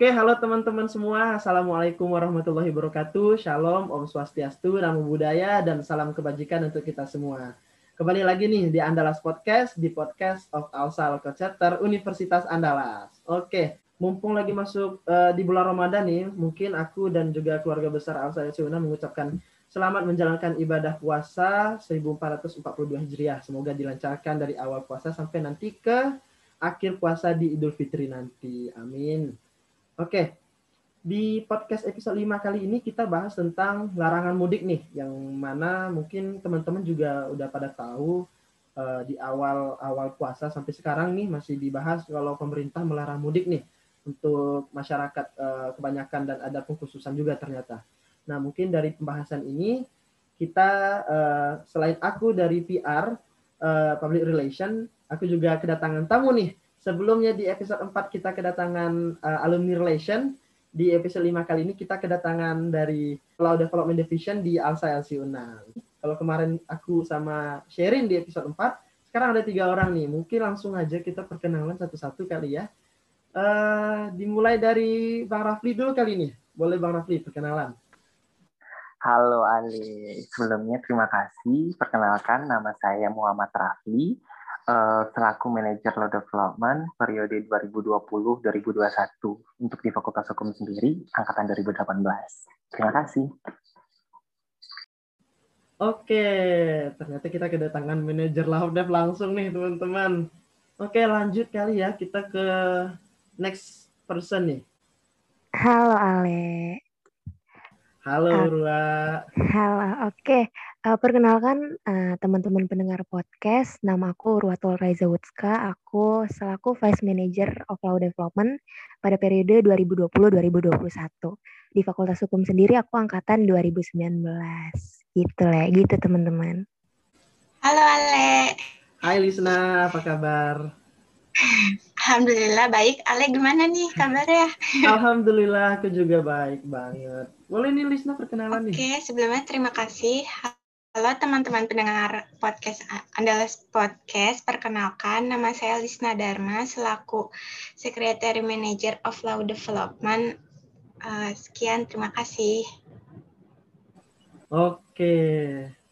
Oke, halo teman-teman semua. Assalamualaikum warahmatullahi wabarakatuh. Shalom, Om Swastiastu, Namo Buddhaya, dan salam kebajikan untuk kita semua. Kembali lagi nih di Andalas Podcast, di podcast of Alsa Local Chapter Universitas Andalas. Oke, mumpung lagi masuk uh, di bulan Ramadan nih, mungkin aku dan juga keluarga besar Alsa Yasuna mengucapkan selamat menjalankan ibadah puasa 1442 Hijriah. Semoga dilancarkan dari awal puasa sampai nanti ke akhir puasa di Idul Fitri nanti. Amin. Oke, di podcast episode 5 kali ini kita bahas tentang larangan mudik nih, yang mana mungkin teman-teman juga udah pada tahu uh, di awal-awal puasa sampai sekarang nih masih dibahas kalau pemerintah melarang mudik nih untuk masyarakat uh, kebanyakan dan ada pengkhususan juga ternyata. Nah, mungkin dari pembahasan ini kita uh, selain aku dari PR public relation, aku juga kedatangan tamu nih Sebelumnya di episode 4 kita kedatangan uh, alumni relation. Di episode 5 kali ini kita kedatangan dari Law Development Division di Alsa LC Unang. Kalau kemarin aku sama sharing di episode 4, sekarang ada tiga orang nih. Mungkin langsung aja kita perkenalan satu-satu kali ya. Uh, dimulai dari Bang Rafli dulu kali ini. Boleh Bang Rafli perkenalan. Halo Ali, sebelumnya terima kasih. Perkenalkan nama saya Muhammad Rafli uh, selaku manajer law development periode 2020-2021 untuk di Fakultas Hukum sendiri angkatan 2018. Terima kasih. Oke, ternyata kita kedatangan manajer law dev langsung nih teman-teman. Oke, lanjut kali ya kita ke next person nih. Halo Ale. Halo Rua. Halo, oke. Okay. Uh, perkenalkan uh, teman-teman pendengar podcast, nama aku Ruatul Raiza Wutska. Aku selaku Vice Manager of Law Development pada periode 2020-2021. Di Fakultas Hukum sendiri aku angkatan 2019. Gitu lah, gitu teman-teman. Halo Ale. Hai Lisna, apa kabar? Alhamdulillah baik. Ale gimana nih kabarnya? Alhamdulillah aku juga baik banget. Boleh nih Lisna perkenalan Oke, nih. Oke, sebelumnya terima kasih Halo teman-teman pendengar podcast Andalas Podcast. Perkenalkan, nama saya Lisna Dharma selaku Secretary Manager of Law Development. Uh, sekian, terima kasih. Oke,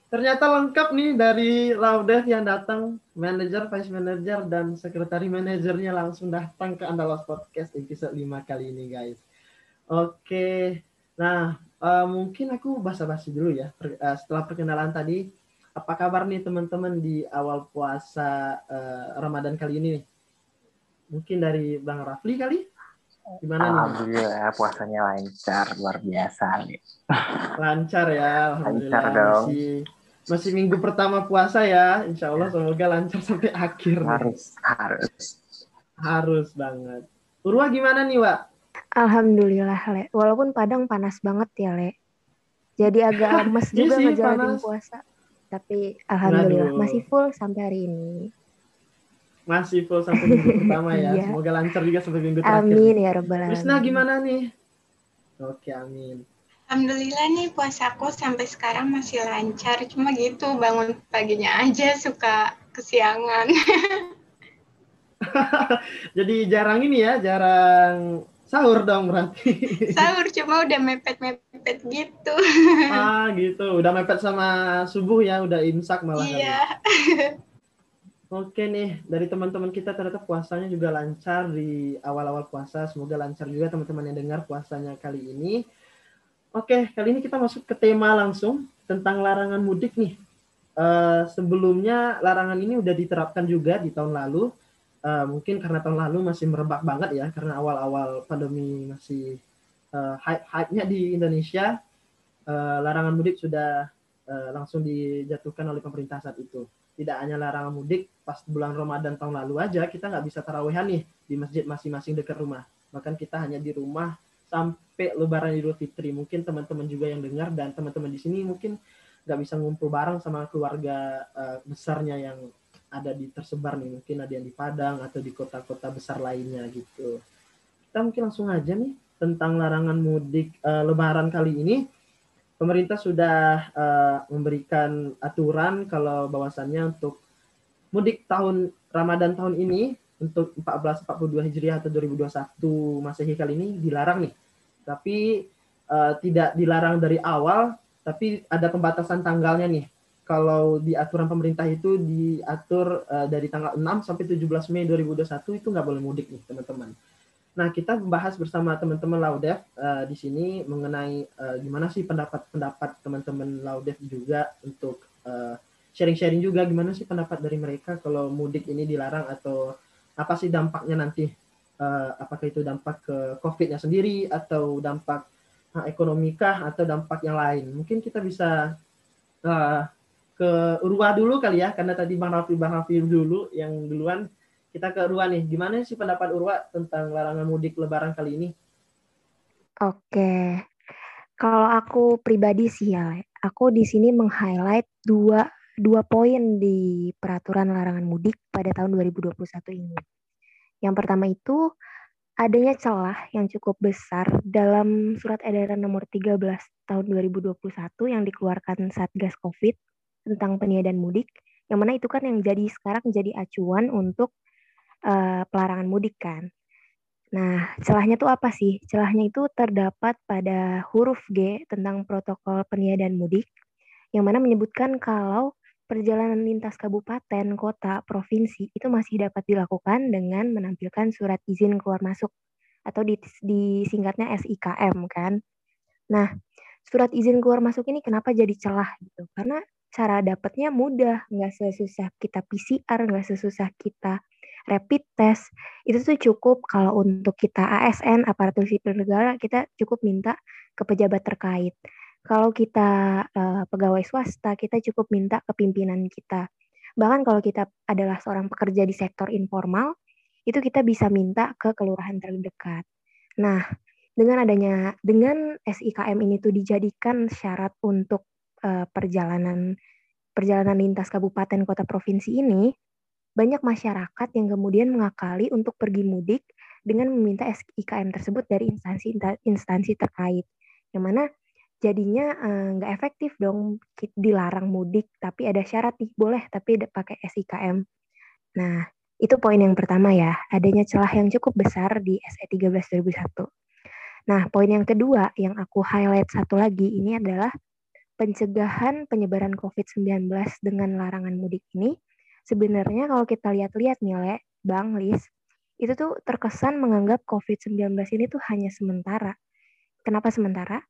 ternyata lengkap nih dari Laudev yang datang, manager, vice manager, dan sekretari manajernya langsung datang ke Andalas Podcast episode 5 kali ini guys. Oke, nah uh, mungkin aku basa-basi dulu ya. Per, uh, setelah perkenalan tadi, apa kabar nih teman-teman di awal puasa uh, Ramadan kali ini? Mungkin dari Bang Rafli kali? Gimana Alhamdulillah nih? puasanya lancar, luar biasa nih. Lancar ya, Alhamdulillah. Lancar dong. Masih, masih minggu pertama puasa ya, Insya Allah semoga lancar sampai akhir. Harus, harus. Harus banget. Urwa gimana nih, Wak? Alhamdulillah, Le. Walaupun Padang panas banget ya, Le. Jadi agak lemes juga yes, ngejalanin puasa. Tapi alhamdulillah Aduh. masih full sampai hari ini. Masih full sampai minggu pertama ya. iya. Semoga lancar juga sampai minggu terakhir. Amin ya rabbal alamin. Wisna gimana nih? Oke, amin. Alhamdulillah nih puasaku sampai sekarang masih lancar. Cuma gitu bangun paginya aja suka kesiangan. Jadi jarang ini ya, jarang Sahur dong berarti. Sahur cuma udah mepet-mepet gitu. ah gitu, udah mepet sama subuh ya, udah imsak malah. Iya. Oke nih, dari teman-teman kita ternyata puasanya juga lancar di awal-awal puasa. Semoga lancar juga teman-teman yang dengar puasanya kali ini. Oke, kali ini kita masuk ke tema langsung tentang larangan mudik nih. Uh, sebelumnya larangan ini udah diterapkan juga di tahun lalu. Uh, mungkin karena tahun lalu masih merebak banget ya karena awal-awal pandemi masih uh, hype-hype-nya di Indonesia. Uh, larangan mudik sudah uh, langsung dijatuhkan oleh pemerintah saat itu. Tidak hanya larangan mudik pas bulan Ramadan tahun lalu aja kita nggak bisa tarawehan nih di masjid masing-masing dekat rumah. Bahkan kita hanya di rumah sampai Lebaran Idul Fitri. Mungkin teman-teman juga yang dengar dan teman-teman di sini mungkin nggak bisa ngumpul bareng sama keluarga uh, besarnya yang ada di tersebar nih. Mungkin ada yang di Padang atau di kota-kota besar lainnya gitu. Kita mungkin langsung aja nih tentang larangan mudik uh, Lebaran kali ini. Pemerintah sudah uh, memberikan aturan kalau bahwasannya untuk mudik tahun Ramadan tahun ini untuk 1442 Hijriah atau 2021 Masehi kali ini dilarang nih. Tapi uh, tidak dilarang dari awal, tapi ada pembatasan tanggalnya nih. Kalau di aturan pemerintah itu diatur uh, dari tanggal 6 sampai 17 Mei 2021 itu nggak boleh mudik nih teman-teman. Nah kita membahas bersama teman-teman Laudef uh, di sini mengenai uh, gimana sih pendapat-pendapat teman-teman Laudef juga untuk sharing-sharing uh, juga gimana sih pendapat dari mereka kalau mudik ini dilarang atau apa sih dampaknya nanti uh, apakah itu dampak ke COVID-nya sendiri atau dampak uh, ekonomi kah atau dampak yang lain mungkin kita bisa uh, ke Urwa dulu kali ya karena tadi Bang Rafi Bang Rafi dulu yang duluan kita ke Urwa nih gimana sih pendapat Urwa tentang larangan mudik Lebaran kali ini? Oke, kalau aku pribadi sih ya, aku di sini meng-highlight dua dua poin di peraturan larangan mudik pada tahun 2021 ini. Yang pertama itu adanya celah yang cukup besar dalam surat edaran nomor 13 tahun 2021 yang dikeluarkan Satgas Covid tentang peniadaan mudik, yang mana itu kan yang jadi sekarang jadi acuan untuk uh, pelarangan mudik kan. Nah, celahnya tuh apa sih? Celahnya itu terdapat pada huruf G tentang protokol peniadaan mudik, yang mana menyebutkan kalau perjalanan lintas kabupaten, kota, provinsi itu masih dapat dilakukan dengan menampilkan surat izin keluar masuk atau disingkatnya SIKM kan. Nah, surat izin keluar masuk ini kenapa jadi celah gitu? Karena cara dapatnya mudah, nggak sesusah kita PCR, nggak sesusah kita rapid test. Itu tuh cukup kalau untuk kita ASN, aparatur sipil negara, kita cukup minta ke pejabat terkait. Kalau kita uh, pegawai swasta, kita cukup minta ke pimpinan kita. Bahkan kalau kita adalah seorang pekerja di sektor informal, itu kita bisa minta ke kelurahan terdekat. Nah, dengan adanya dengan SIKM ini tuh dijadikan syarat untuk uh, perjalanan perjalanan lintas kabupaten kota provinsi ini, banyak masyarakat yang kemudian mengakali untuk pergi mudik dengan meminta SIKM tersebut dari instansi instansi terkait. Yang mana jadinya eh, nggak uh, efektif dong dilarang mudik tapi ada syarat nih boleh tapi pakai SIKM. Nah, itu poin yang pertama ya, adanya celah yang cukup besar di SE 13 2001. Nah, poin yang kedua yang aku highlight satu lagi ini adalah pencegahan penyebaran COVID-19 dengan larangan mudik ini, sebenarnya kalau kita lihat-lihat nih, Le, Bang, Lis, itu tuh terkesan menganggap COVID-19 ini tuh hanya sementara. Kenapa sementara?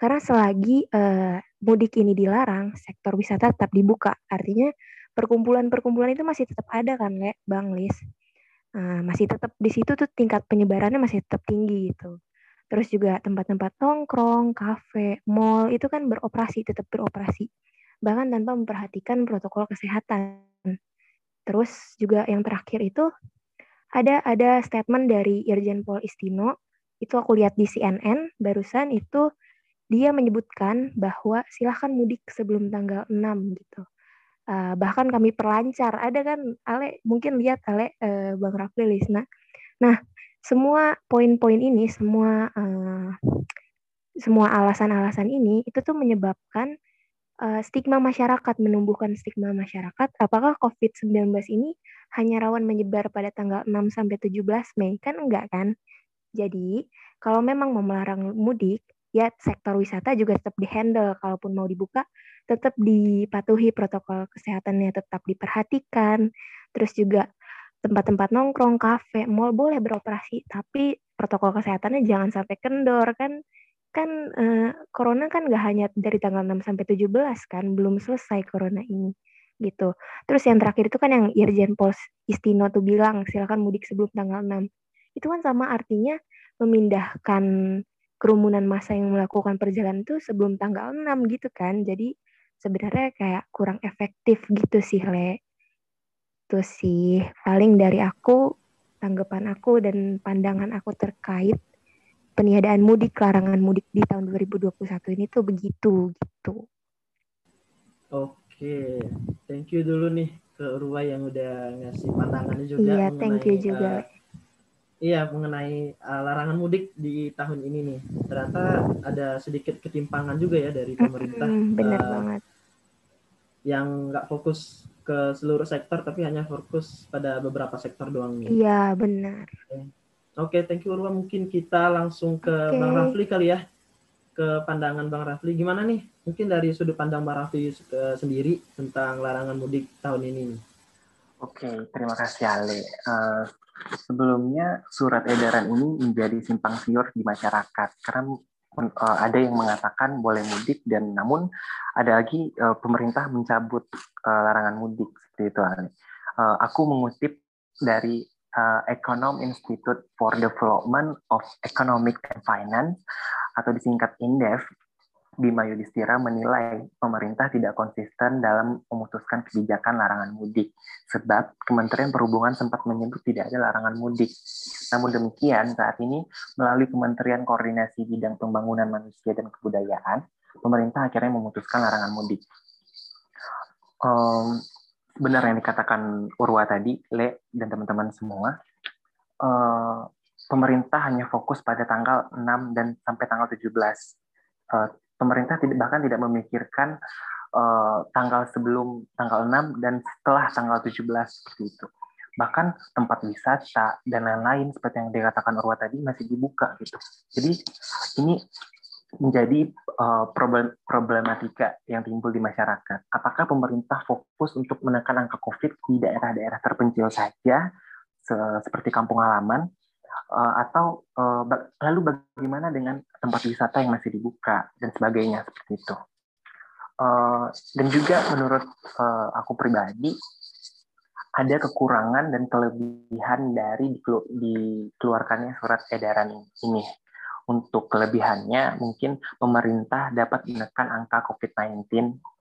Karena selagi uh, mudik ini dilarang, sektor wisata tetap dibuka. Artinya perkumpulan-perkumpulan itu masih tetap ada kan, Le, Bang, Lis. Uh, masih tetap di situ tuh tingkat penyebarannya masih tetap tinggi gitu. Terus juga tempat-tempat nongkrong, kafe, mall itu kan beroperasi, tetap beroperasi. Bahkan tanpa memperhatikan protokol kesehatan. Terus juga yang terakhir itu ada ada statement dari Irjen Pol Istino, itu aku lihat di CNN barusan itu dia menyebutkan bahwa silahkan mudik sebelum tanggal 6 gitu. Uh, bahkan kami perlancar. Ada kan Ale mungkin lihat Ale uh, Bang Rafli Lisna. Nah, semua poin-poin ini, semua uh, semua alasan-alasan ini itu tuh menyebabkan uh, stigma masyarakat, menumbuhkan stigma masyarakat. Apakah COVID-19 ini hanya rawan menyebar pada tanggal 6 sampai 17 Mei? Kan enggak kan? Jadi, kalau memang mau melarang mudik, ya sektor wisata juga tetap dihandle kalaupun mau dibuka tetap dipatuhi protokol kesehatannya tetap diperhatikan terus juga tempat-tempat nongkrong, kafe, mall boleh beroperasi, tapi protokol kesehatannya jangan sampai kendor kan. Kan eh, corona kan nggak hanya dari tanggal 6 sampai 17 kan, belum selesai corona ini gitu. Terus yang terakhir itu kan yang Irjen Pos Istino tuh bilang silakan mudik sebelum tanggal 6. Itu kan sama artinya memindahkan kerumunan massa yang melakukan perjalanan itu sebelum tanggal 6 gitu kan. Jadi sebenarnya kayak kurang efektif gitu sih, Le itu sih paling dari aku tanggapan aku dan pandangan aku terkait peniadaan mudik larangan mudik di tahun 2021 ini tuh begitu gitu. Oke, thank you dulu nih ke Urwa yang udah ngasih pandangannya juga. Iya, thank you juga. Uh, iya, mengenai uh, larangan mudik di tahun ini nih. Ternyata ada sedikit ketimpangan juga ya dari pemerintah. Mm benar uh, banget. Yang nggak fokus ke seluruh sektor tapi hanya fokus pada beberapa sektor doang nih. Iya, benar. Oke, thank you Urwa. Mungkin kita langsung ke Oke. Bang Rafli kali ya. Ke pandangan Bang Rafli. Gimana nih? Mungkin dari sudut pandang Bang Rafli eh, sendiri tentang larangan mudik tahun ini. nih. Oke, terima kasih Ale. Eh, sebelumnya surat edaran ini menjadi simpang siur di masyarakat. Karena eh, ada yang mengatakan boleh mudik dan namun ada lagi eh, pemerintah mencabut eh, larangan mudik. Seperti itu aku mengutip dari Econom Institute for Development of Economic and Finance atau disingkat INDEF Bima Yudhistira menilai pemerintah tidak konsisten dalam memutuskan kebijakan larangan mudik, sebab Kementerian Perhubungan sempat menyebut tidak ada larangan mudik. Namun demikian, saat ini melalui Kementerian Koordinasi Bidang Pembangunan Manusia dan Kebudayaan, pemerintah akhirnya memutuskan larangan mudik. Um, benar yang dikatakan Urwa tadi, Le dan teman-teman semua, uh, pemerintah hanya fokus pada tanggal 6 dan sampai tanggal 17. Uh, pemerintah tidak bahkan tidak memikirkan uh, tanggal sebelum tanggal 6 dan setelah tanggal 17 seperti itu. Bahkan tempat wisata dan lain-lain seperti yang dikatakan Urwa tadi masih dibuka gitu. Jadi ini menjadi uh, problem, problematika yang timbul di masyarakat. Apakah pemerintah fokus untuk menekan angka COVID di daerah-daerah terpencil saja, se- seperti kampung halaman, uh, atau uh, lalu bagaimana dengan tempat wisata yang masih dibuka dan sebagainya seperti itu. Uh, dan juga menurut uh, aku pribadi ada kekurangan dan kelebihan dari dikelu- dikeluarkannya surat edaran ini. Untuk kelebihannya, mungkin pemerintah dapat menekan angka COVID-19,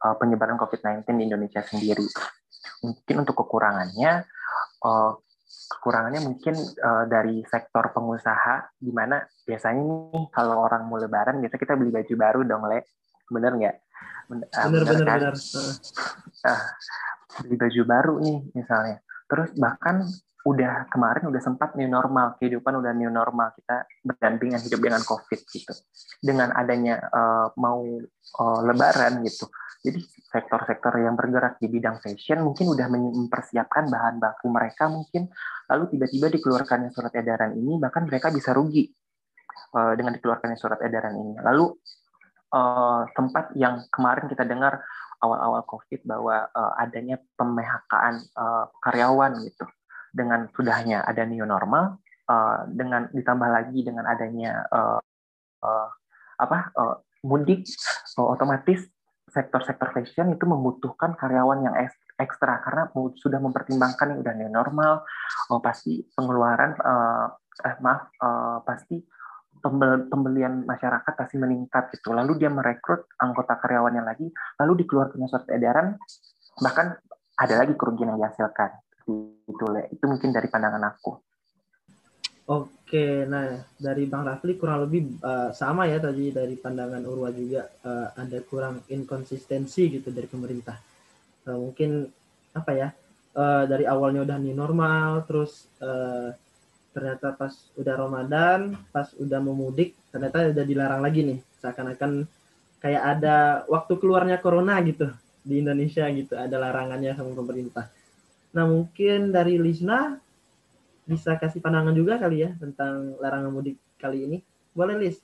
uh, penyebaran COVID-19 di Indonesia sendiri. Mungkin untuk kekurangannya, kekurangannya mungkin uh, dari sektor pengusaha, di mana biasanya nih kalau orang mau lebaran, biasa kita beli baju baru dong, Le. Bener nggak? Bener, ah, bener benar kan? Heeh. Ah, beli baju baru nih misalnya. Terus bahkan udah kemarin udah sempat new normal, kehidupan udah new normal, kita berdampingan hidup dengan COVID gitu. Dengan adanya eh, mau eh, lebaran gitu. Jadi sektor-sektor yang bergerak di bidang fashion mungkin udah mempersiapkan bahan baku mereka mungkin lalu tiba-tiba dikeluarkannya surat edaran ini bahkan mereka bisa rugi eh, dengan dikeluarkannya surat edaran ini. Lalu eh, tempat yang kemarin kita dengar awal-awal COVID bahwa eh, adanya pemehkaan eh, karyawan gitu dengan sudahnya ada new normal eh, dengan ditambah lagi dengan adanya eh, eh, apa eh, mudik eh, otomatis sektor-sektor fashion itu membutuhkan karyawan yang eks- ekstra karena sudah mempertimbangkan yang udah new normal oh, pasti pengeluaran eh, eh, maaf eh, pasti pembel- pembelian masyarakat pasti meningkat gitu. Lalu dia merekrut anggota karyawannya lagi lalu dikeluarkan surat edaran bahkan ada lagi kerugian yang dihasilkan itu Le. itu mungkin dari pandangan aku Oke, nah dari Bang Rafli kurang lebih eh, sama ya tadi dari pandangan Urwa juga eh, ada kurang inkonsistensi gitu dari pemerintah. Eh, mungkin apa ya eh, dari awalnya udah new normal, terus eh, ternyata pas udah Ramadan, pas udah mau mudik, ternyata udah dilarang lagi nih. Seakan-akan kayak ada waktu keluarnya corona gitu di Indonesia gitu, ada larangannya sama pemerintah. Nah mungkin dari Lisna bisa kasih pandangan juga kali ya tentang larangan mudik kali ini. Boleh, Lis?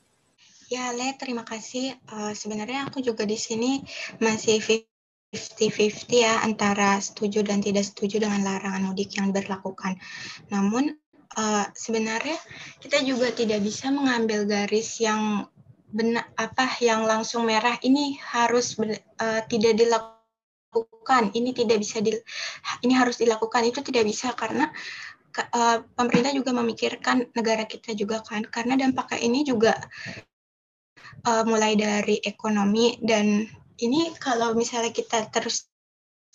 Ya, Le, terima kasih. Eh, sebenarnya aku juga di sini masih 50-50 ya antara setuju dan tidak setuju dengan larangan mudik yang berlakukan. Namun eh, sebenarnya kita juga tidak bisa mengambil garis yang benar apa yang langsung merah ini harus eh, tidak dilakukan. Ini tidak bisa di, ini harus dilakukan. Itu tidak bisa karena eh, pemerintah juga memikirkan negara kita juga kan. Karena dampaknya ini juga uh, mulai dari ekonomi dan ini kalau misalnya kita terus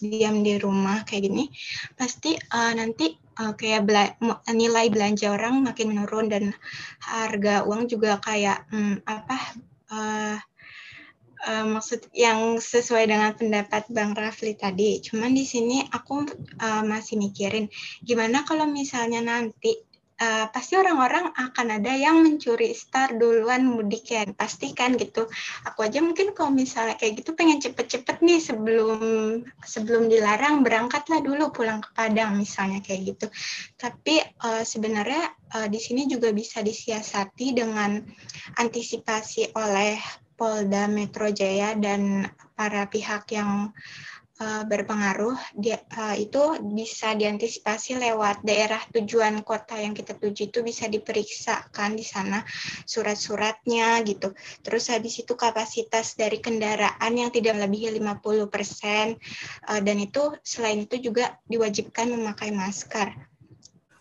diam di rumah kayak gini pasti uh, nanti uh, kayak bela- nilai belanja orang makin menurun dan harga uang juga kayak hmm, apa uh, uh, maksud yang sesuai dengan pendapat Bang Rafli tadi. Cuman di sini aku uh, masih mikirin gimana kalau misalnya nanti uh, pasti orang-orang akan ada yang mencuri start duluan mudik ya. Pastikan gitu. Aku aja mungkin kalau misalnya kayak gitu pengen cepet-cepet nih sebelum sebelum dilarang berangkatlah dulu pulang ke Padang misalnya kayak gitu. Tapi uh, sebenarnya uh, di sini juga bisa disiasati dengan antisipasi oleh Polda Metro Jaya dan para pihak yang uh, berpengaruh dia, uh, itu bisa diantisipasi lewat daerah tujuan kota yang kita tuju itu bisa diperiksakan di sana surat-suratnya gitu. Terus habis itu kapasitas dari kendaraan yang tidak melebihi 50% uh, dan itu selain itu juga diwajibkan memakai masker.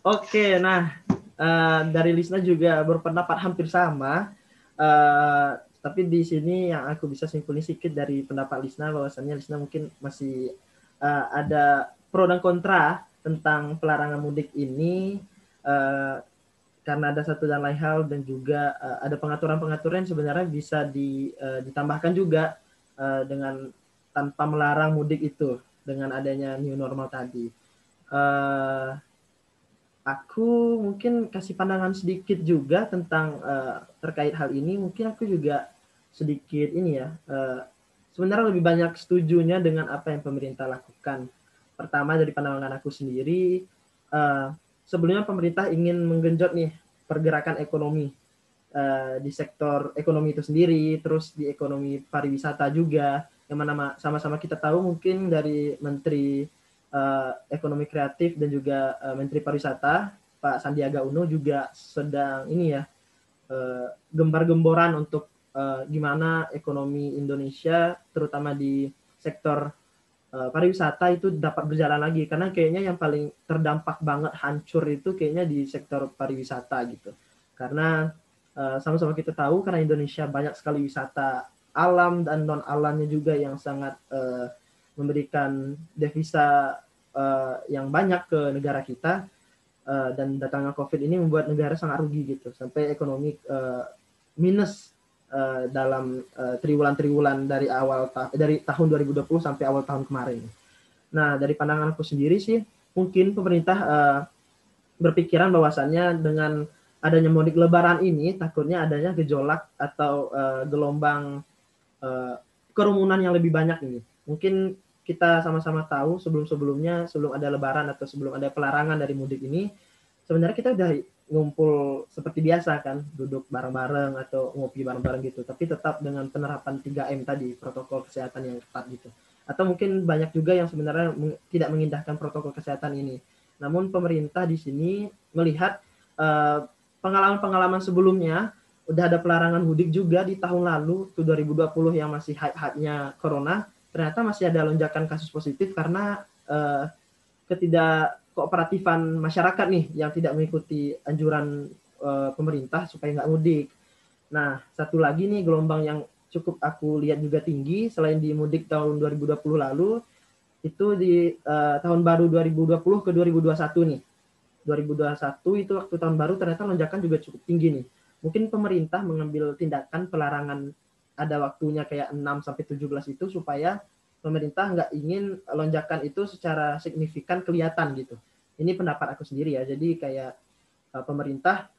Oke, nah uh, dari Lisna juga berpendapat hampir sama. Uh, tapi di sini yang aku bisa simpulin sedikit dari pendapat Lisna bahwasannya Lisna mungkin masih uh, ada pro dan kontra tentang pelarangan mudik ini uh, karena ada satu dan lain hal dan juga uh, ada pengaturan-pengaturan sebenarnya bisa di, uh, ditambahkan juga uh, dengan tanpa melarang mudik itu dengan adanya new normal tadi. Uh, aku mungkin kasih pandangan sedikit juga tentang uh, terkait hal ini. Mungkin aku juga sedikit ini ya. Uh, sebenarnya lebih banyak setujunya dengan apa yang pemerintah lakukan. Pertama dari pandangan aku sendiri, uh, sebelumnya pemerintah ingin menggenjot nih pergerakan ekonomi uh, di sektor ekonomi itu sendiri, terus di ekonomi pariwisata juga. Yang mana sama-sama kita tahu mungkin dari Menteri uh, ekonomi kreatif dan juga uh, Menteri Pariwisata Pak Sandiaga Uno juga sedang ini ya uh, gembar-gemboran untuk uh, gimana ekonomi Indonesia terutama di sektor uh, pariwisata itu dapat berjalan lagi. Karena kayaknya yang paling terdampak banget hancur itu kayaknya di sektor pariwisata gitu. Karena sama-sama uh, kita tahu karena Indonesia banyak sekali wisata alam dan non alamnya juga yang sangat uh, memberikan devisa uh, yang banyak ke negara kita uh, dan datangnya COVID ini membuat negara sangat rugi gitu sampai ekonomi uh, minus uh, dalam triwulan-triwulan uh, dari awal ta dari tahun 2020 sampai awal tahun kemarin. Nah dari pandangan aku sendiri sih mungkin pemerintah uh, berpikiran bahwasannya dengan adanya mudik lebaran ini takutnya adanya gejolak atau uh, gelombang uh, kerumunan yang lebih banyak ini. Mungkin kita sama-sama tahu sebelum-sebelumnya sebelum ada lebaran atau sebelum ada pelarangan dari mudik ini sebenarnya kita udah ngumpul seperti biasa kan duduk bareng-bareng atau ngopi bareng-bareng gitu. Tapi tetap dengan penerapan 3M tadi protokol kesehatan yang ketat gitu. Atau mungkin banyak juga yang sebenarnya tidak mengindahkan protokol kesehatan ini. Namun pemerintah di sini melihat eh, pengalaman-pengalaman sebelumnya udah ada pelarangan mudik juga di tahun lalu tuh 2020 yang masih hype-hype-nya corona ternyata masih ada lonjakan kasus positif karena uh, ketidak kooperatifan masyarakat nih yang tidak mengikuti anjuran uh, pemerintah supaya nggak mudik. Nah, satu lagi nih gelombang yang cukup aku lihat juga tinggi selain di mudik tahun 2020 lalu itu di uh, tahun baru 2020 ke 2021 nih. 2021 itu waktu tahun baru ternyata lonjakan juga cukup tinggi nih. Mungkin pemerintah mengambil tindakan pelarangan ada waktunya kayak 6 sampai 17 itu supaya pemerintah nggak ingin lonjakan itu secara signifikan kelihatan gitu. Ini pendapat aku sendiri ya. Jadi kayak uh, pemerintah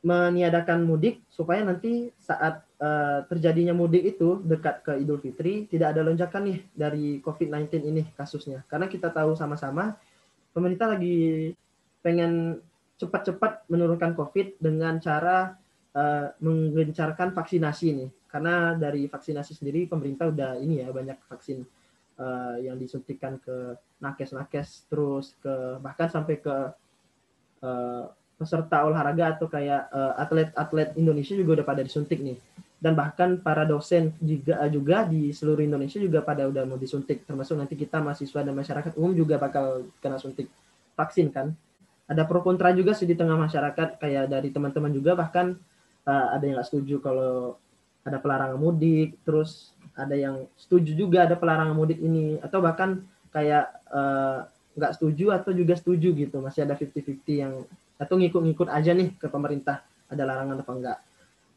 meniadakan mudik supaya nanti saat uh, terjadinya mudik itu dekat ke Idul Fitri tidak ada lonjakan nih dari COVID-19 ini kasusnya. Karena kita tahu sama-sama pemerintah lagi pengen cepat-cepat menurunkan COVID dengan cara uh, menggencarkan vaksinasi nih. Karena dari vaksinasi sendiri pemerintah udah ini ya banyak vaksin uh, yang disuntikan ke nakes-nakes terus ke bahkan sampai ke uh, peserta olahraga atau kayak atlet-atlet Indonesia juga udah pada disuntik nih. Dan bahkan para dosen juga juga di seluruh Indonesia juga pada udah mau disuntik. Termasuk nanti kita mahasiswa dan masyarakat umum juga bakal kena suntik vaksin kan. Ada pro kontra juga sih di tengah masyarakat kayak dari teman-teman juga bahkan uh, ada yang nggak setuju kalau ada pelarangan mudik, terus ada yang setuju juga ada pelarangan mudik ini, atau bahkan kayak uh, nggak setuju atau juga setuju gitu, masih ada 50-50 yang atau ngikut-ngikut aja nih ke pemerintah ada larangan apa enggak.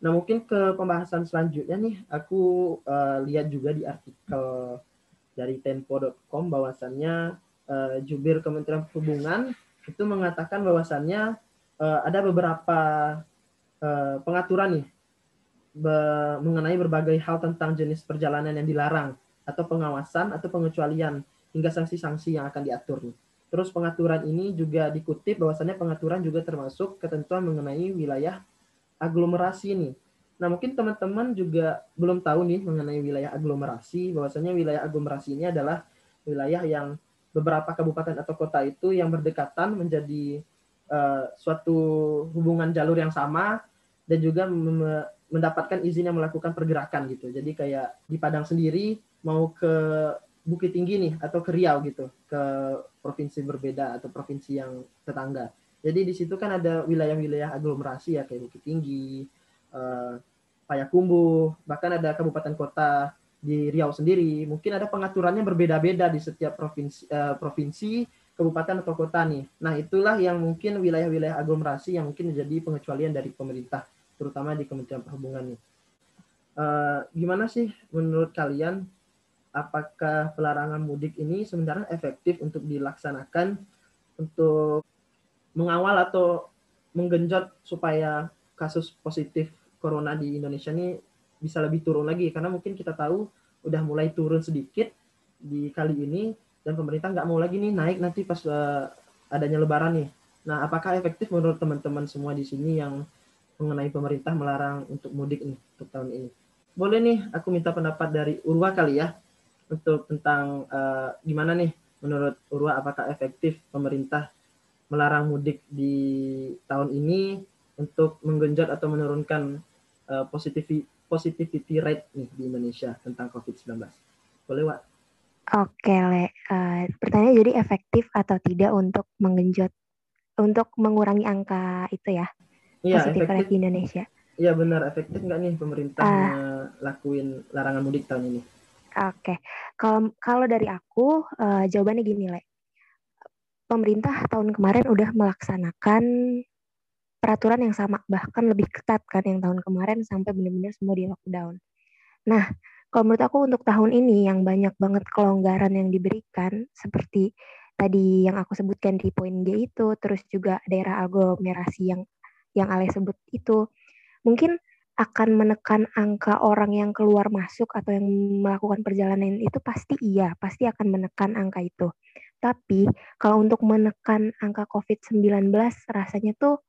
Nah mungkin ke pembahasan selanjutnya nih, aku uh, lihat juga di artikel dari tempo.com bahwasannya uh, jubir Kementerian Perhubungan itu mengatakan bahwasannya uh, ada beberapa uh, pengaturan nih be mengenai berbagai hal tentang jenis perjalanan yang dilarang atau pengawasan atau pengecualian hingga sanksi-sanksi yang akan diatur. Terus pengaturan ini juga dikutip bahwasannya pengaturan juga termasuk ketentuan mengenai wilayah aglomerasi nih. Nah mungkin teman-teman juga belum tahu nih mengenai wilayah aglomerasi, bahwasannya wilayah aglomerasi ini adalah wilayah yang beberapa kabupaten atau kota itu yang berdekatan menjadi uh, suatu hubungan jalur yang sama dan juga mendapatkan izin yang melakukan pergerakan gitu. Jadi kayak di Padang sendiri mau ke Bukit Tinggi nih atau ke Riau gitu, ke provinsi berbeda atau provinsi yang tetangga. Jadi di situ kan ada wilayah-wilayah aglomerasi ya kayak Bukit Tinggi, uh, Payakumbuh, bahkan ada kabupaten kota di Riau sendiri. Mungkin ada pengaturannya berbeda-beda di setiap provinsi, uh, provinsi, kabupaten atau kota nih. Nah itulah yang mungkin wilayah-wilayah aglomerasi yang mungkin menjadi pengecualian dari pemerintah, terutama di Kementerian Perhubungan nih. Uh, gimana sih menurut kalian? Apakah pelarangan mudik ini sebenarnya efektif untuk dilaksanakan untuk mengawal atau menggenjot supaya kasus positif corona di Indonesia ini bisa lebih turun lagi karena mungkin kita tahu udah mulai turun sedikit di kali ini dan pemerintah nggak mau lagi nih naik nanti pas uh, adanya lebaran nih. Nah, apakah efektif menurut teman-teman semua di sini yang mengenai pemerintah melarang untuk mudik nih untuk tahun ini? Boleh nih aku minta pendapat dari Urwa kali ya untuk tentang uh, gimana nih menurut Urwa apakah efektif pemerintah melarang mudik di tahun ini untuk menggenjot atau menurunkan uh, positivity positivity rate nih di Indonesia tentang COVID-19? Boleh, Wak? Oke, Le. Uh, pertanyaan jadi efektif atau tidak untuk menggenjot, untuk mengurangi angka itu ya? Iya, positif rate di Indonesia. Iya benar, efektif nggak nih pemerintah uh, lakuin larangan mudik tahun ini? Oke, okay. kalau kalau dari aku uh, jawabannya gini, Le. Pemerintah tahun kemarin udah melaksanakan peraturan yang sama, bahkan lebih ketat kan yang tahun kemarin sampai benar-benar semua di lockdown. Nah, kalau menurut aku untuk tahun ini yang banyak banget kelonggaran yang diberikan, seperti tadi yang aku sebutkan di poin G itu, terus juga daerah aglomerasi yang yang Ale sebut itu, mungkin akan menekan angka orang yang keluar masuk atau yang melakukan perjalanan itu pasti iya, pasti akan menekan angka itu. Tapi kalau untuk menekan angka COVID-19 rasanya tuh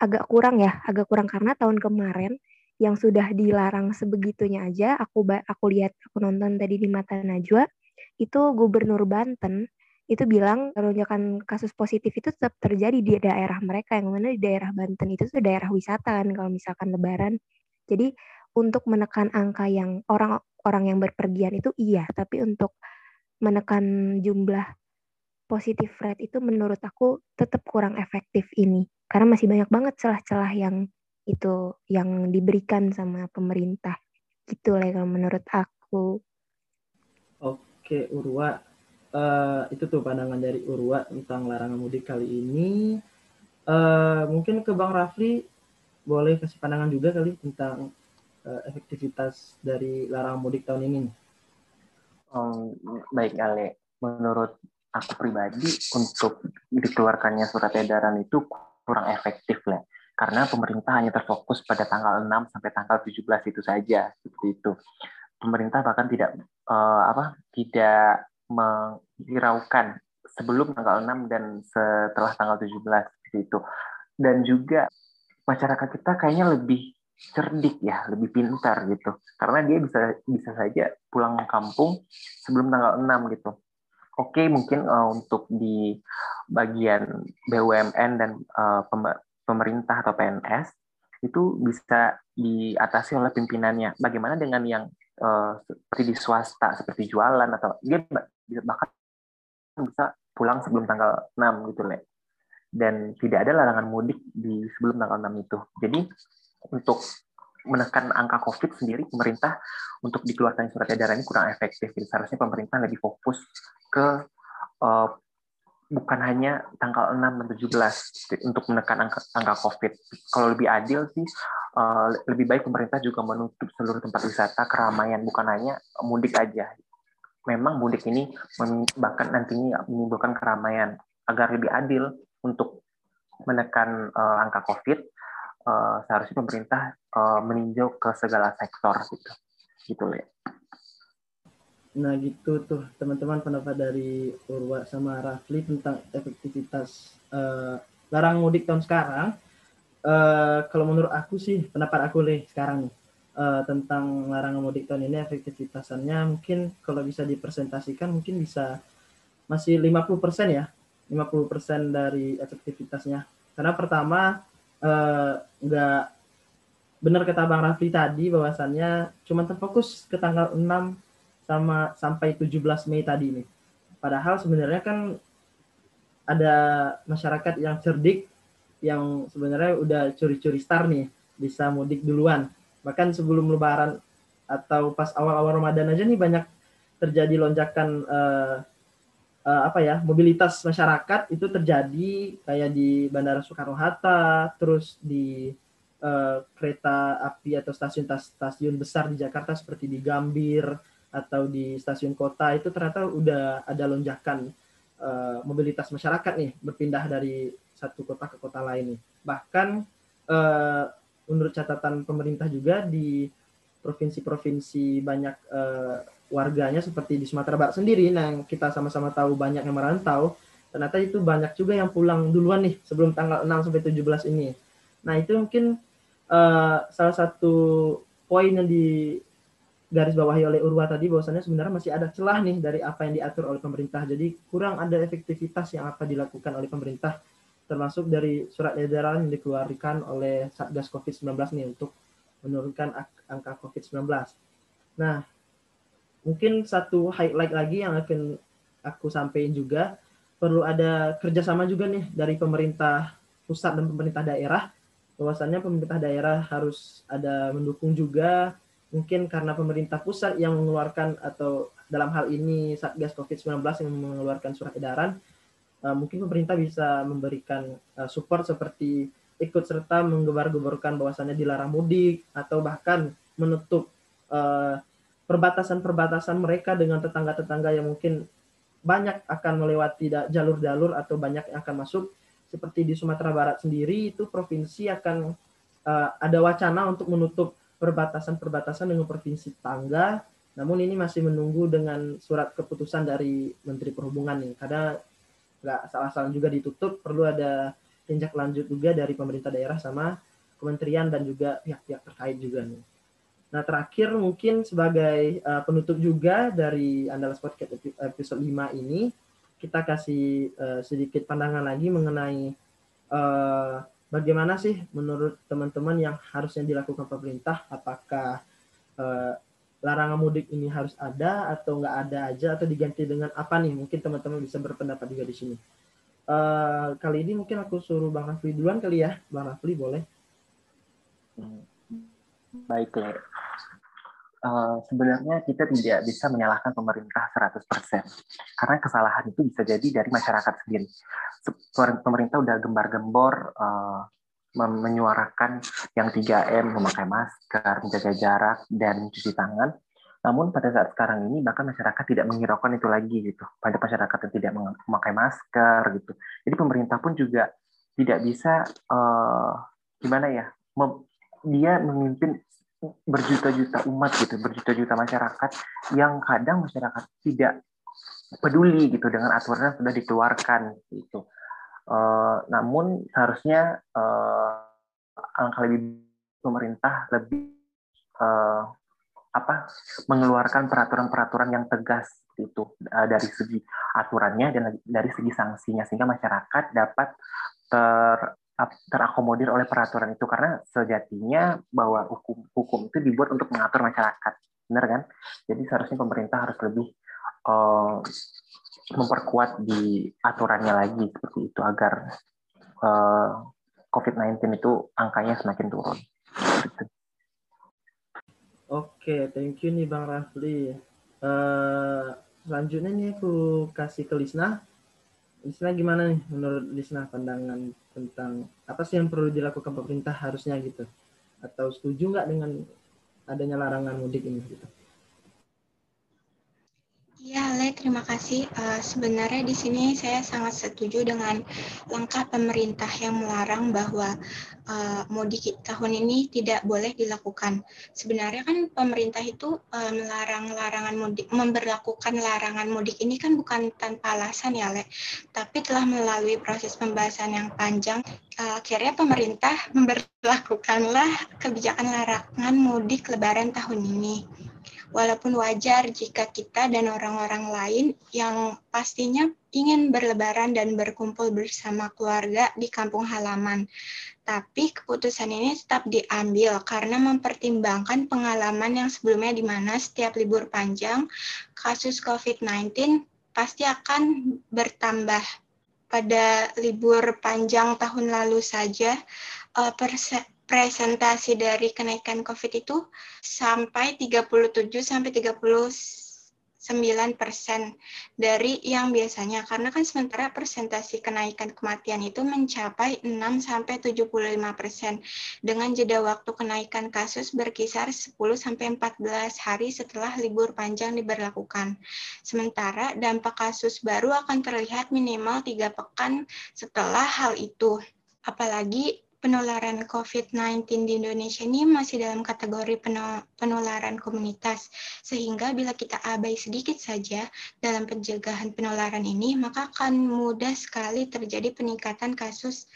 agak kurang ya, agak kurang karena tahun kemarin yang sudah dilarang sebegitunya aja, aku aku lihat aku nonton tadi di Mata Najwa, itu Gubernur Banten itu bilang lonjakan kasus positif itu tetap terjadi di daerah mereka yang mana di daerah Banten itu tuh daerah wisata kan kalau misalkan lebaran. Jadi untuk menekan angka yang orang-orang yang berpergian itu iya, tapi untuk menekan jumlah positif rate itu menurut aku tetap kurang efektif ini. Karena masih banyak banget celah-celah yang itu yang diberikan sama pemerintah. Gitu lah kalau menurut aku. Oke Urwa uh, itu tuh pandangan dari Urwa tentang larangan mudik kali ini. Uh, mungkin ke Bang Rafli boleh kasih pandangan juga kali tentang uh, efektivitas dari larangan mudik tahun ini. Um, baik Ale. Menurut aku pribadi untuk dikeluarkannya surat edaran itu kurang efektif lah karena pemerintah hanya terfokus pada tanggal 6 sampai tanggal 17 itu saja seperti itu. Pemerintah bahkan tidak uh, apa tidak menghiraukan sebelum tanggal 6 dan setelah tanggal 17 seperti itu. Dan juga masyarakat kita kayaknya lebih cerdik ya, lebih pintar gitu. Karena dia bisa bisa saja pulang kampung sebelum tanggal 6 gitu oke mungkin uh, untuk di bagian BUMN dan uh, pemerintah atau PNS itu bisa diatasi oleh pimpinannya. Bagaimana dengan yang uh, seperti di swasta, seperti jualan atau dia bahkan bisa pulang sebelum tanggal 6 gitu, Le. Dan tidak ada larangan mudik di sebelum tanggal 6 itu. Jadi untuk menekan angka COVID sendiri, pemerintah untuk dikeluarkan surat edaran ini kurang efektif. Jadi seharusnya pemerintah lebih fokus ke uh, bukan hanya tanggal 6 dan 17 untuk menekan angka, angka COVID. Kalau lebih adil sih, uh, lebih baik pemerintah juga menutup seluruh tempat wisata keramaian, bukan hanya mudik aja. Memang mudik ini bahkan nantinya menimbulkan keramaian. Agar lebih adil, untuk menekan uh, angka COVID, uh, seharusnya pemerintah uh, meninjau ke segala sektor gitu, gitu ya. Nah gitu tuh teman-teman pendapat dari Urwa sama Rafli tentang efektivitas uh, larang mudik tahun sekarang. Uh, kalau menurut aku sih pendapat aku nih sekarang nih uh, tentang larangan mudik tahun ini efektivitasannya mungkin kalau bisa dipresentasikan mungkin bisa masih 50% ya 50% dari efektivitasnya karena pertama uh, nggak benar kata Bang Rafli tadi bahwasannya cuma terfokus ke tanggal 6 sama sampai 17 Mei tadi nih. Padahal sebenarnya kan ada masyarakat yang cerdik yang sebenarnya udah curi-curi star nih, bisa mudik duluan. Bahkan sebelum lebaran atau pas awal-awal Ramadan aja nih banyak terjadi lonjakan uh, uh, apa ya mobilitas masyarakat itu terjadi kayak di Bandara Soekarno Hatta, terus di uh, kereta api atau stasiun-stasiun besar di Jakarta seperti di Gambir, atau di stasiun kota itu ternyata udah ada lonjakan uh, mobilitas masyarakat nih berpindah dari satu kota ke kota lain nih. Bahkan uh, menurut catatan pemerintah juga di provinsi-provinsi banyak uh, warganya seperti di Sumatera Barat sendiri, nah yang kita sama-sama tahu banyak yang merantau, ternyata itu banyak juga yang pulang duluan nih sebelum tanggal 6 sampai 17 ini. Nah, itu mungkin uh, salah satu poin yang di garis bawahi oleh Urwa tadi bahwasannya sebenarnya masih ada celah nih dari apa yang diatur oleh pemerintah. Jadi kurang ada efektivitas yang apa dilakukan oleh pemerintah termasuk dari surat edaran yang dikeluarkan oleh Satgas Covid-19 nih untuk menurunkan angka Covid-19. Nah, mungkin satu highlight lagi yang akan aku sampaikan juga perlu ada kerjasama juga nih dari pemerintah pusat dan pemerintah daerah. Bahwasannya pemerintah daerah harus ada mendukung juga. Mungkin karena pemerintah pusat yang mengeluarkan atau dalam hal ini Satgas COVID-19 yang mengeluarkan surat edaran, uh, mungkin pemerintah bisa memberikan uh, support seperti ikut serta menggebar-geborkan bahwasannya dilarang mudik atau bahkan menutup uh, perbatasan-perbatasan mereka dengan tetangga-tetangga yang mungkin banyak akan melewati jalur-jalur atau banyak yang akan masuk seperti di Sumatera Barat sendiri itu provinsi akan uh, ada wacana untuk menutup perbatasan-perbatasan dengan provinsi tangga. Namun ini masih menunggu dengan surat keputusan dari Menteri Perhubungan nih. Karena nggak salah-salah juga ditutup, perlu ada tinjak lanjut juga dari pemerintah daerah sama kementerian dan juga pihak-pihak terkait juga nih. Nah terakhir mungkin sebagai uh, penutup juga dari Andalas Podcast episode 5 ini, kita kasih uh, sedikit pandangan lagi mengenai uh, bagaimana sih menurut teman-teman yang harusnya dilakukan pemerintah? Apakah eh, larangan mudik ini harus ada atau nggak ada aja atau diganti dengan apa nih? Mungkin teman-teman bisa berpendapat juga di sini. Eh, kali ini mungkin aku suruh Bang Rafli duluan kali ya. Bang Rafli boleh. Baik, Uh, sebenarnya kita tidak bisa menyalahkan pemerintah 100%. Karena kesalahan itu bisa jadi dari masyarakat sendiri pemerintah udah gembar-gembor uh, menyuarakan yang 3M, memakai masker, menjaga jarak, dan mencuci tangan. Namun pada saat sekarang ini bahkan masyarakat tidak menghiraukan itu lagi gitu. Pada masyarakat yang tidak memakai masker gitu. Jadi pemerintah pun juga tidak bisa uh, gimana ya, mem dia memimpin berjuta-juta umat gitu, berjuta-juta masyarakat yang kadang masyarakat tidak peduli gitu dengan aturan yang sudah dikeluarkan gitu. Uh, namun seharusnya uh, alangkah lebih pemerintah lebih uh, apa mengeluarkan peraturan-peraturan yang tegas itu uh, dari segi aturannya dan dari segi sanksinya sehingga masyarakat dapat ter terakomodir oleh peraturan itu. Karena sejatinya bahwa hukum hukum itu dibuat untuk mengatur masyarakat. Benar kan? Jadi seharusnya pemerintah harus lebih uh, memperkuat di aturannya lagi seperti itu agar uh, eh, COVID-19 itu angkanya semakin turun. Oke, thank you nih Bang Rafli. Uh, selanjutnya nih aku kasih ke Lisna. Lisna gimana nih menurut Lisna pandangan tentang apa sih yang perlu dilakukan pemerintah harusnya gitu? Atau setuju nggak dengan adanya larangan mudik ini gitu? Terima kasih. Uh, sebenarnya di sini saya sangat setuju dengan langkah pemerintah yang melarang bahwa uh, mudik tahun ini tidak boleh dilakukan. Sebenarnya kan pemerintah itu uh, melarang larangan mudik, memberlakukan larangan mudik ini kan bukan tanpa alasan ya, Le. Tapi telah melalui proses pembahasan yang panjang, uh, akhirnya pemerintah memberlakukanlah kebijakan larangan mudik Lebaran tahun ini. Walaupun wajar jika kita dan orang-orang lain yang pastinya ingin berlebaran dan berkumpul bersama keluarga di kampung halaman. Tapi keputusan ini tetap diambil karena mempertimbangkan pengalaman yang sebelumnya di mana setiap libur panjang kasus COVID-19 pasti akan bertambah. Pada libur panjang tahun lalu saja, eh, presentasi dari kenaikan COVID itu sampai 37 sampai 39 persen dari yang biasanya karena kan sementara presentasi kenaikan kematian itu mencapai 6 sampai 75 persen dengan jeda waktu kenaikan kasus berkisar 10 sampai 14 hari setelah libur panjang diberlakukan. Sementara dampak kasus baru akan terlihat minimal tiga pekan setelah hal itu. Apalagi penularan COVID-19 di Indonesia ini masih dalam kategori penularan komunitas, sehingga bila kita abai sedikit saja dalam pencegahan penularan ini, maka akan mudah sekali terjadi peningkatan kasus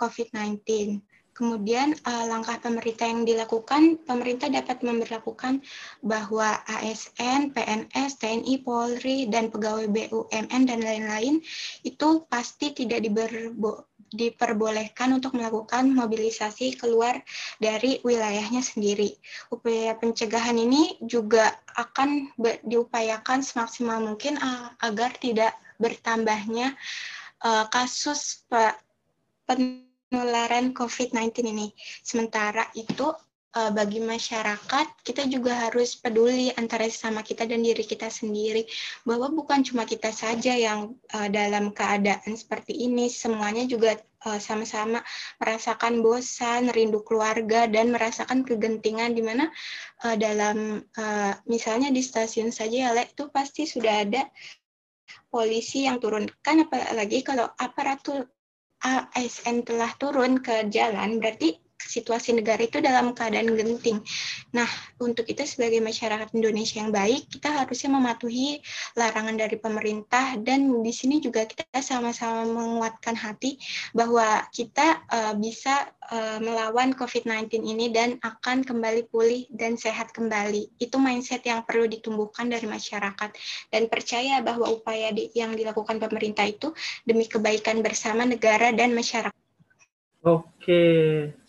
COVID-19. Kemudian uh, langkah pemerintah yang dilakukan, pemerintah dapat memperlakukan bahwa ASN, PNS, TNI, Polri, dan pegawai BUMN dan lain-lain itu pasti tidak diberbo diperbolehkan untuk melakukan mobilisasi keluar dari wilayahnya sendiri. Upaya pencegahan ini juga akan diupayakan semaksimal mungkin agar tidak bertambahnya uh, kasus penularan COVID-19 ini. Sementara itu uh, bagi masyarakat kita juga harus peduli antara sama kita dan diri kita sendiri bahwa bukan cuma kita saja yang uh, dalam keadaan seperti ini. Semuanya juga eh, sama-sama merasakan bosan, rindu keluarga dan merasakan kegentingan di mana uh, dalam uh, misalnya di stasiun saja ya Le, itu pasti sudah ada polisi yang turun. Kan apalagi kalau aparatur ASN telah turun ke jalan berarti situasi negara itu dalam keadaan genting. Nah, untuk kita sebagai masyarakat Indonesia yang baik, kita harusnya mematuhi larangan dari pemerintah dan di sini juga kita sama-sama menguatkan hati bahwa kita uh, bisa uh, melawan COVID-19 ini dan akan kembali pulih dan sehat kembali. Itu mindset yang perlu ditumbuhkan dari masyarakat dan percaya bahwa upaya di, yang dilakukan pemerintah itu demi kebaikan bersama negara dan masyarakat. Oke,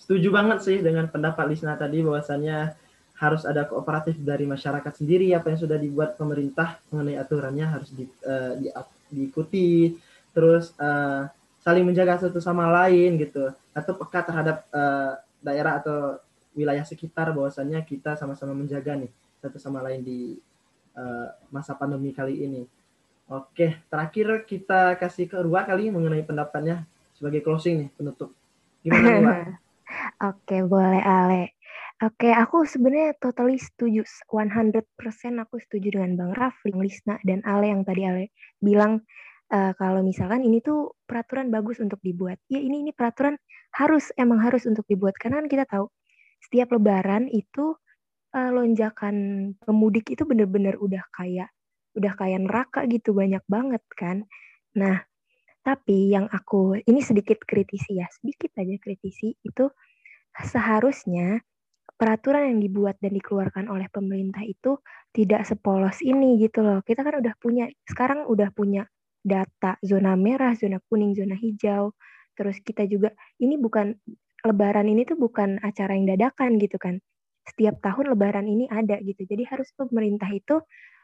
setuju banget sih dengan pendapat Lisna tadi bahwasannya harus ada kooperatif dari masyarakat sendiri apa yang sudah dibuat pemerintah mengenai aturannya harus di, uh, di, diikuti terus uh, saling menjaga satu sama lain gitu atau peka terhadap uh, daerah atau wilayah sekitar bahwasannya kita sama-sama menjaga nih satu sama lain di uh, masa pandemi kali ini. Oke, terakhir kita kasih ke Rua kali mengenai pendapatnya sebagai closing nih penutup. Gimana Rua? Oke, boleh Ale. Oke, aku sebenarnya totally setuju. 100% aku setuju dengan Bang Rafli, Lisna, dan Ale yang tadi Ale bilang uh, kalau misalkan ini tuh peraturan bagus untuk dibuat. Ya ini ini peraturan harus emang harus untuk dibuat karena kan kita tahu setiap lebaran itu uh, lonjakan pemudik itu bener-bener udah kayak udah kayak neraka gitu banyak banget kan. Nah, tapi yang aku ini sedikit kritisi ya, sedikit aja kritisi itu seharusnya peraturan yang dibuat dan dikeluarkan oleh pemerintah itu tidak sepolos ini gitu loh. Kita kan udah punya sekarang udah punya data zona merah, zona kuning, zona hijau. Terus kita juga ini bukan lebaran ini tuh bukan acara yang dadakan gitu kan. Setiap tahun lebaran ini ada gitu. Jadi harus pemerintah itu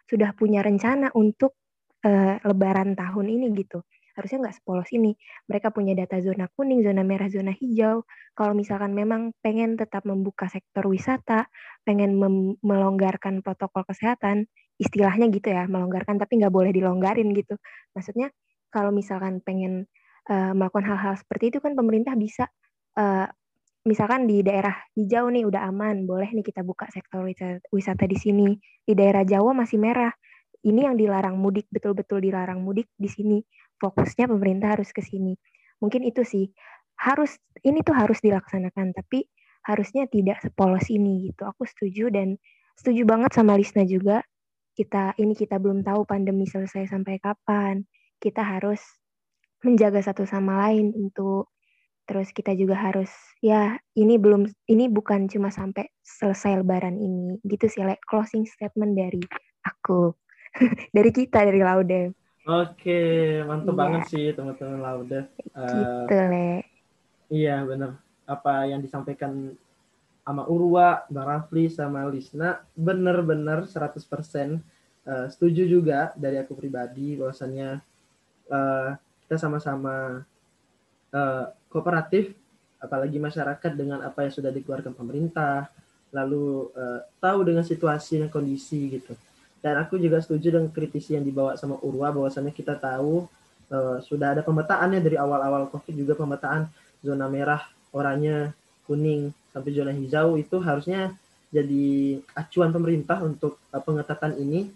sudah punya rencana untuk uh, lebaran tahun ini gitu harusnya nggak sepolos ini. Mereka punya data zona kuning, zona merah, zona hijau. Kalau misalkan memang pengen tetap membuka sektor wisata, pengen melonggarkan protokol kesehatan, istilahnya gitu ya, melonggarkan tapi nggak boleh dilonggarin gitu. Maksudnya kalau misalkan pengen uh, melakukan hal-hal seperti itu kan pemerintah bisa uh, misalkan di daerah hijau nih udah aman, boleh nih kita buka sektor wisata, wisata di sini. Di daerah Jawa masih merah, ini yang dilarang mudik betul-betul dilarang mudik di sini fokusnya pemerintah harus ke sini. Mungkin itu sih. Harus ini tuh harus dilaksanakan tapi harusnya tidak sepolos ini gitu. Aku setuju dan setuju banget sama Lisna juga. Kita ini kita belum tahu pandemi selesai sampai kapan. Kita harus menjaga satu sama lain untuk terus kita juga harus ya ini belum ini bukan cuma sampai selesai lebaran ini. Gitu sih like closing statement dari aku. Dari kita dari Laude oke mantap iya. banget sih teman-teman Laude. Uh, gitu le. iya benar apa yang disampaikan sama Urwa, Bang Rafli, sama Lisna benar-benar 100% uh, setuju juga dari aku pribadi bahwasannya uh, kita sama-sama uh, kooperatif apalagi masyarakat dengan apa yang sudah dikeluarkan pemerintah lalu uh, tahu dengan situasi dan kondisi gitu dan aku juga setuju dengan kritisi yang dibawa sama Urwa bahwasannya kita tahu uh, sudah ada pemetaannya dari awal-awal COVID juga pemetaan zona merah, oranye, kuning sampai zona hijau. Itu harusnya jadi acuan pemerintah untuk uh, pengetatan ini.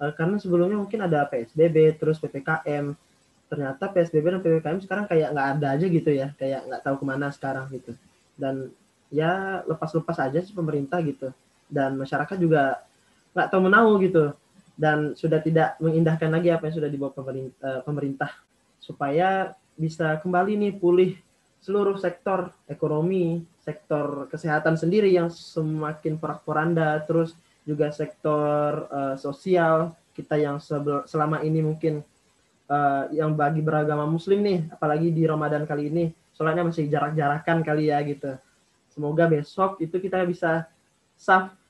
Uh, karena sebelumnya mungkin ada PSBB terus PPKM ternyata PSBB dan PPKM sekarang kayak nggak ada aja gitu ya kayak nggak tahu ke mana sekarang gitu. Dan ya lepas-lepas aja sih pemerintah gitu. Dan masyarakat juga nggak tahu menau gitu. Dan sudah tidak mengindahkan lagi apa yang sudah dibawa pemerintah, eh, pemerintah supaya bisa kembali nih pulih seluruh sektor ekonomi sektor kesehatan sendiri yang semakin porak-poranda terus juga sektor uh, sosial kita yang selama ini mungkin uh, yang bagi beragama muslim nih apalagi di Ramadan kali ini sholatnya masih jarak-jarakan kali ya gitu. Semoga besok itu kita bisa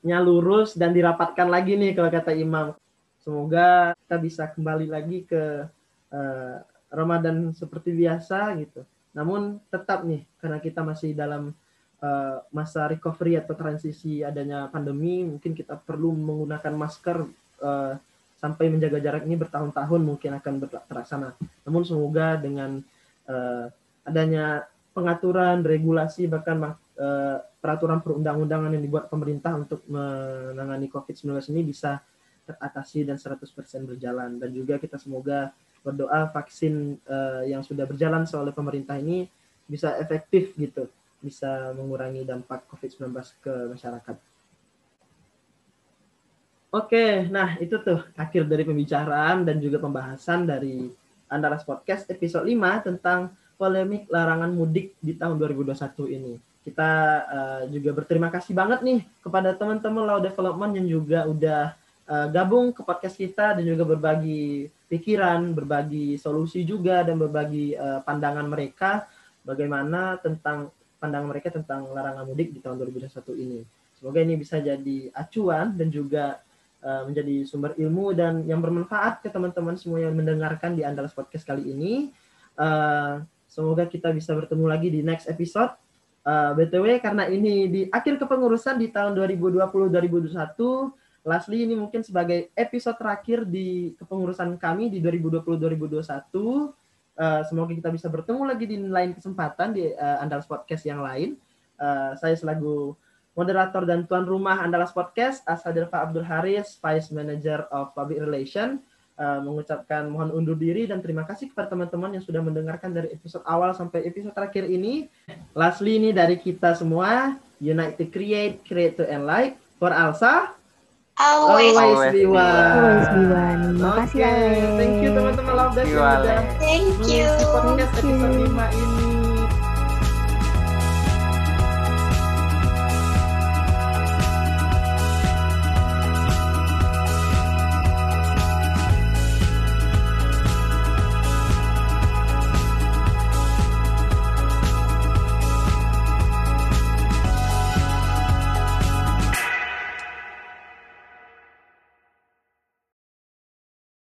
safnya lurus dan dirapatkan lagi nih kalau kata imam semoga kita bisa kembali lagi ke uh, Ramadan seperti biasa gitu namun tetap nih karena kita masih dalam uh, masa recovery atau transisi adanya pandemi mungkin kita perlu menggunakan masker uh, sampai menjaga jarak ini bertahun-tahun mungkin akan terlaksana. Namun semoga dengan uh, adanya pengaturan, regulasi bahkan uh, peraturan perundang-undangan yang dibuat pemerintah untuk menangani COVID-19 ini bisa teratasi dan 100% berjalan dan juga kita semoga berdoa vaksin uh, yang sudah berjalan oleh pemerintah ini bisa efektif gitu, bisa mengurangi dampak COVID-19 ke masyarakat. Oke, nah itu tuh akhir dari pembicaraan dan juga pembahasan dari Andalas Podcast episode 5 tentang polemik larangan mudik di tahun 2021 ini. Kita uh, juga berterima kasih banget nih kepada teman-teman Law Development yang juga udah uh, gabung ke podcast kita dan juga berbagi pikiran, berbagi solusi juga dan berbagi uh, pandangan mereka bagaimana tentang pandangan mereka tentang larangan mudik di tahun 2021 ini. Semoga ini bisa jadi acuan dan juga menjadi sumber ilmu dan yang bermanfaat ke teman-teman semua yang mendengarkan di Andalas Podcast kali ini. Semoga kita bisa bertemu lagi di next episode. Uh, eh, BTW karena ini di akhir kepengurusan di tahun 2020-2021, Lastly ini mungkin sebagai episode terakhir di kepengurusan kami di 2020-2021. Uh, semoga kita bisa bertemu lagi di lain kesempatan di uh, Andalas Podcast yang lain. Uh, saya selaku moderator dan tuan rumah Andalas Podcast, Asadirfa Abdul Haris, Vice Manager of Public Relation, uh, mengucapkan mohon undur diri dan terima kasih kepada teman-teman yang sudah mendengarkan dari episode awal sampai episode terakhir ini. Lastly ini dari kita semua, Unite to Create, Create to Enlight, for Alsa, Always, always be one. Always be one. Terima kasih, okay. Thank you teman-teman Love Thank you. Thank you. Podcast episode 5 ini.